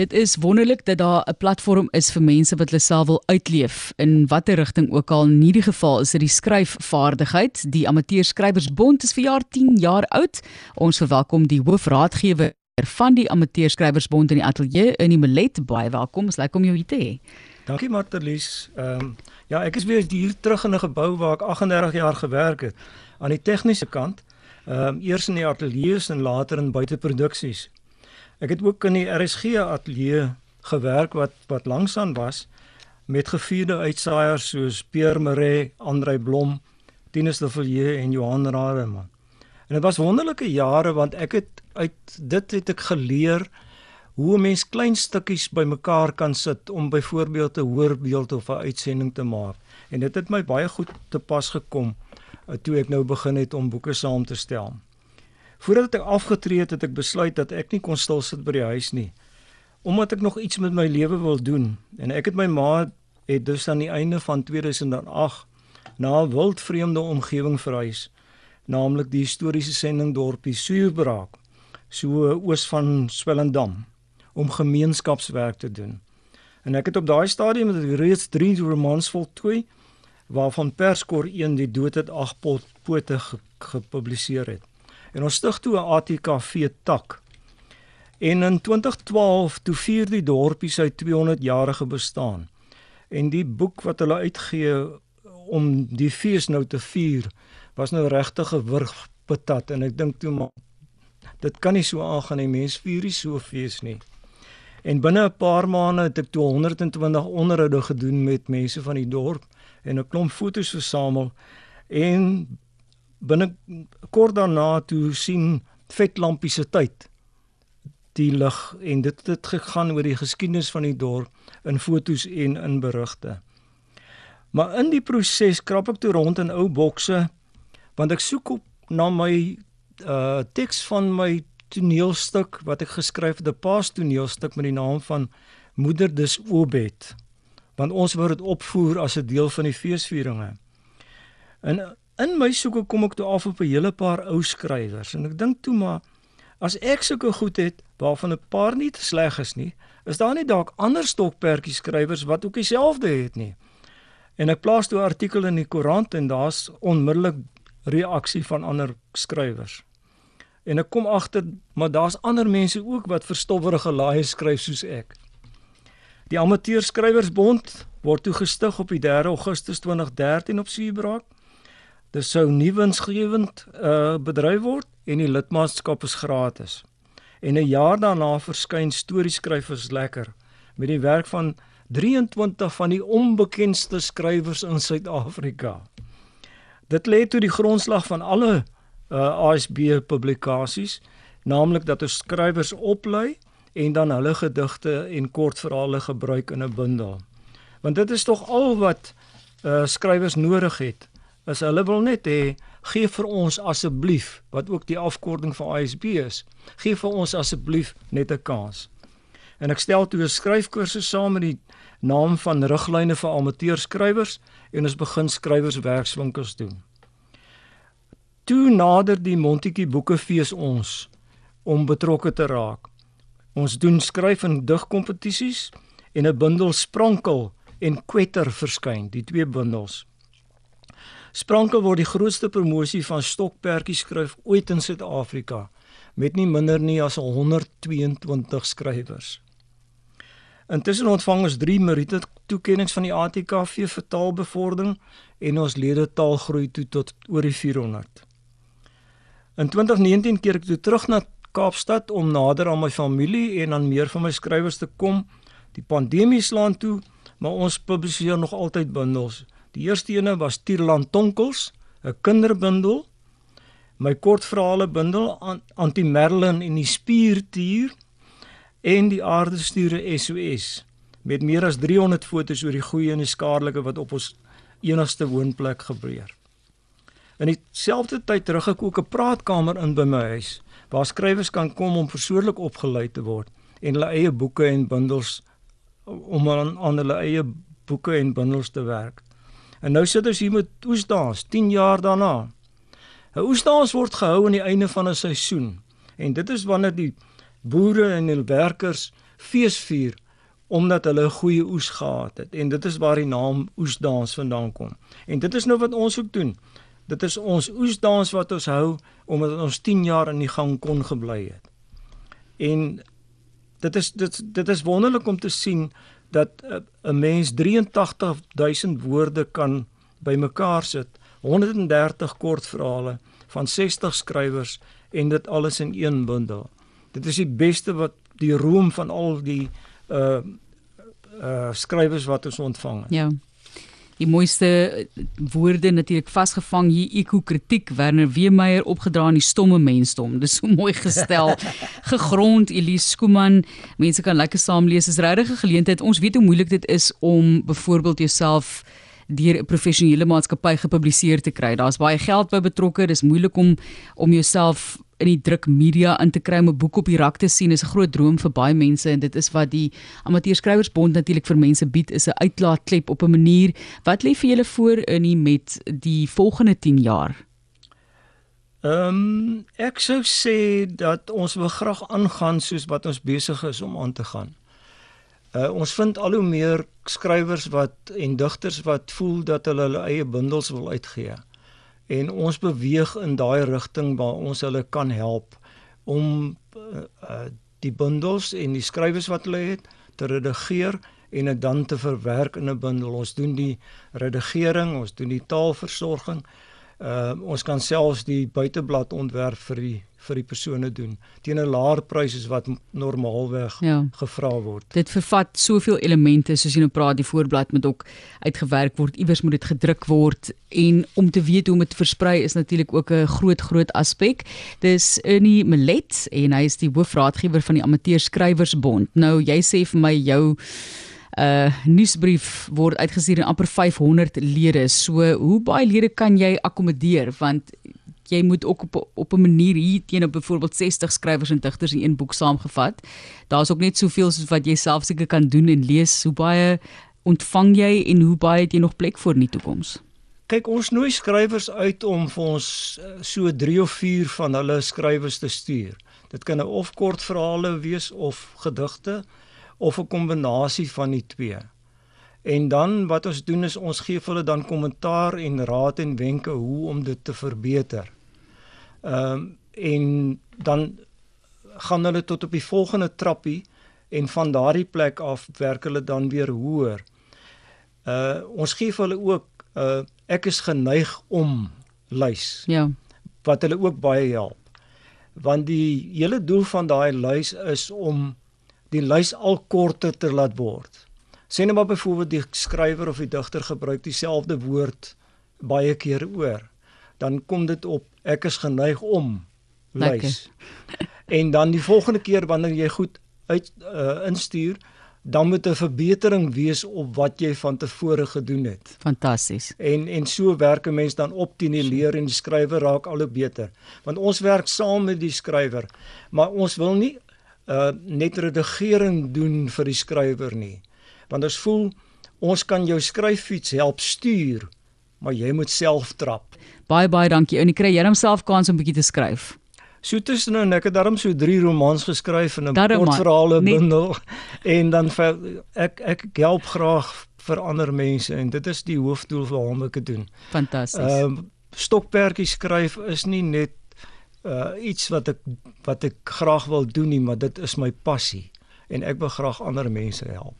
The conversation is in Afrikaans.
Dit is wonderlik dat daar 'n platform is vir mense wat hulle self wil uitleef in watter rigting ook al. In hierdie geval is dit die skryfvaardigheid. Die Amateur Skrywersbond is vir jaar 10 jaar oud. Ons verwelkom die hoofraadgewer van die Amateur Skrywersbond in die ateljee in die Melet. Baie welkom. Ons lyk om jou hier te hê. Dankie Martelies. Ehm um, ja, ek is weer hier terug in 'n gebou waar ek 38 jaar gewerk het aan die tegniese kant. Ehm um, eers in die ateljee en later in buiteproduksies. Ek het ook in die RSG ateljee gewerk wat wat langsaan was met gevierde uitsaaiers soos Pierre Maree, Andrei Blom, Tinus de Villiers en Johan Rademan. En dit was wonderlike jare want ek het uit dit het ek geleer hoe 'n mens klein stukkies bymekaar kan sit om byvoorbeeld 'n hoorbeeld of 'n uitsending te maak. En dit het my baie goed te pas gekom uh, toe ek nou begin het om boeke saam te stel. Voordat ek afgetree het, het ek besluit dat ek nie kon stil sit by die huis nie omdat ek nog iets met my lewe wil doen. En ek het my ma het dus aan die einde van 2008 na 'n wildvreemde omgewing verhuis, naamlik die historiese sending dorpie Suurbraak, so oos van Swellendam om gemeenskapswerk te doen. En ek het op daai stadium met reeds 3 romans voltooi waarvan Perskor 1 die dood het ag pote gepubliseer het. En ons stig toe 'n ATKV tak. En in 2012 toe vier die dorpie sy 200 jarige bestaan. En die boek wat hulle uitgee om die fees nou te vier was nou regtig 'n wurgpatat en ek dink toe maar dit kan nie so aangaan nie mens vier nie so fees nie. En binne 'n paar maande het ek 220 onderhoude gedoen met mense van die dorp en 'n klomp foto's versamel en binne kort daarna toe sien vetlampie se tyd die lig en dit het gegaan oor die geskiedenis van die dorp in foto's en in berigte. Maar in die proses krap ek toe rond in ou bokse want ek soek op na my uh teks van my toneelstuk wat ek geskryf het, 'n paas toneelstuk met die naam van Moeder dis Obed. Want ons wou dit opvoer as 'n deel van die feesvieringe. En in my soeke kom ek toe af op 'n hele paar ou skrywers en ek dink toe maar as ek sulke goed het waarvan 'n paar nie te sleg is nie, is daar nie dalk ander stokperdjie skrywers wat ook dieselfde het nie. En ek plaas toe 'n artikel in die koerant en daar's onmiddellik reaksie van ander skrywers en ek kom agter maar daar's ander mense ook wat verstowwerige laaie skryf soos ek. Die Amateur Skrywersbond word toe gestig op die 3 Augustus 2013 op Suurbraak. Dit sou nie winsgewend uh bedryf word en die lidmaatskap is gratis. En 'n jaar daarna verskyn Storieskrywers lekker met die werk van 23 van die onbekendste skrywers in Suid-Afrika. Dit lê toe die grondslag van alle uh ASB publikasies, naamlik dat ons skrywers oplei en dan hulle gedigte en kortverhale gebruik in 'n bundel. Want dit is tog al wat uh skrywers nodig het. As hulle wil net hê gee vir ons asseblief wat ook die afkorting van ASB is. Gee vir ons asseblief net 'n kans. En ek stel toe 'n skryfkursus saam met die naam van riglyne vir amateurskrywers en ons begin skrywerswerkswinkels doen. Toe nader die Montetjie Boekefees ons om betrokke te raak. Ons doen skryf en digkompetisies en 'n bundel Sprankel en Kwetter verskyn, die twee bundels. Sprankel word die grootste promosie van stokperdjie skryf ooit in Suid-Afrika met nie minder nie as 122 skrywers. Intussen ontvang ons 3 Merite toekenninge van die ATKV vir taalbevordering en ons lede taal groei toe tot oor die 400. In 2019 keer ek toe terug na Kaapstad om nader aan my familie en aan meer van my skrywers te kom. Die pandemie slaan toe, maar ons publiseer nog altyd bundels. Die eerste ene was Tierland Tonkels, 'n kinderbundel. My kortverhale bundel Anti Merlin en die Spiertier en die Aardesture SOS met meer as 300 fotos oor die goeie en die skadelike wat op ons enigste woonplek gebeur. In dieselfde tyd terug ek ook 'n praatkamer in by my huis waar skrywers kan kom om persoonlik opgelei te word en hulle eie boeke en bundels om aan, aan hulle eie boeke en bundels te werk. En nou sit ons hier met oesdans 10 jaar daarna. 'n Oesdans word gehou aan die einde van 'n seisoen en dit is wanneer die boere en die werkers feesvier omdat hulle 'n goeie oes gehad het en dit is waar die naam oesdans vandaan kom. En dit is nou wat ons ook doen. Dit is ons oesdans wat ons hou omdat ons 10 jaar in die gang kon gebly het. En dit is dit dit is wonderlik om te sien dat 'n mens 83000 woorde kan bymekaar sit, 130 kortverhale van 60 skrywers en dit alles in een bundel. Dit is die beste wat die roem van al die uh uh skrywers wat ons ontvang het. Ja. Die mooiste woorde natuurlik vasgevang hier eko kritiek Werner Weemeyer opgedra in die stomme mensdom. Dis so mooi gestel. Gegrond Elise Skuman. Mense kan lekker saam lees. Dis regtig 'n geleentheid. Ons weet hoe moeilik dit is om byvoorbeeld jouself deur 'n professionele maatskappy gepubliseer te kry. Daar's baie geld by betrokke. Dis moeilik om om jouself in die druk media in te kry om 'n boek op die rak te sien. Is 'n groot droom vir baie mense en dit is wat die Amateursskrywersbond natuurlik vir mense bied is 'n uitlaatklep op 'n manier. Wat lê vir julle voor in die met die volgende 10 jaar? Ehm um, ek sou sê dat ons wil graag aangaan soos wat ons besig is om aan te gaan. Uh, ons vind al hoe meer skrywers wat en digters wat voel dat hulle hulle eie bundels wil uitgee. En ons beweeg in daai rigting waar ons hulle kan help om uh, uh, die bundels en die skrywers wat hulle het te redigeer en dit dan te verwerk in 'n bundel. Ons doen die redigering, ons doen die taalversorging. Uh ons kan selfs die buiteblad ontwerp vir die vir die persone doen teen 'n laer prys as wat normaalweg ja. gevra word. Dit vervat soveel elemente soos jy nou praat die voorblad moet ook uitgewerk word, iewers moet dit gedruk word en om te weet hoe om dit versprei is natuurlik ook 'n groot groot aspek. Dis Ernie Millet en hy is die hoofraadgewer van die Amateur Skrywersbond. Nou jy sê vir my jou uh, nuusbrief word uitgestuur aan amper 500 lede. So hoe baie lede kan jy akkommodeer want jy moet ook op op 'n manier hier teenoor byvoorbeeld 60 skrywers en digters in een boek saamgevat. Daar's ook net soveel soos wat jy self seker kan doen en lees. Hoe baie ontvang jy en hoe baie het jy nog plek vir in die toekoms? Kyk, ons nooi skrywers uit om vir ons eh, so 3 of 4 van hulle skrywers te stuur. Dit kan nou of kort verhale wees of gedigte of 'n kombinasie van die twee. En dan wat ons doen is ons gee vir hulle dan kommentaar en raad en wenke hoe om dit te verbeter. Ehm um, en dan gaan hulle tot op die volgende trappie en van daardie plek af werk hulle dan weer hoër. Uh ons gee vir hulle ook uh, ek is geneig om lys. Ja. Wat hulle ook baie help. Want die hele doel van daai lys is om die lys al korter te laat word. Sien nou maar byvoorbeeld die skrywer of die digter gebruik dieselfde woord baie keer oor. Dan kom dit op ek is geneig om lys. en dan die volgende keer wanneer jy goed uit uh, instuur, dan moet 'n verbetering wees op wat jy van tevore gedoen het. Fantasties. En en so werk 'n mens dan op teen die leer en die skrywer raak al hoe beter. Want ons werk saam met die skrywer, maar ons wil nie uh net redigering doen vir die skrywer nie. Want ons voel ons kan jou skryffiets help stuur, maar jy moet self trap. Baie baie dankie. En jy kry jy homself kans om 'n bietjie te skryf. So tussen nou ek het daarom so 3 romans geskryf in 'n kort verhale bundel en dan vir, ek ek help graag vir ander mense en dit is die hoofdoel waarom ek dit doen. Fantasties. Ehm uh, stokperdjie skryf is nie net uh iets wat ek wat ek graag wil doen nie, maar dit is my passie en ek wil graag ander mense help.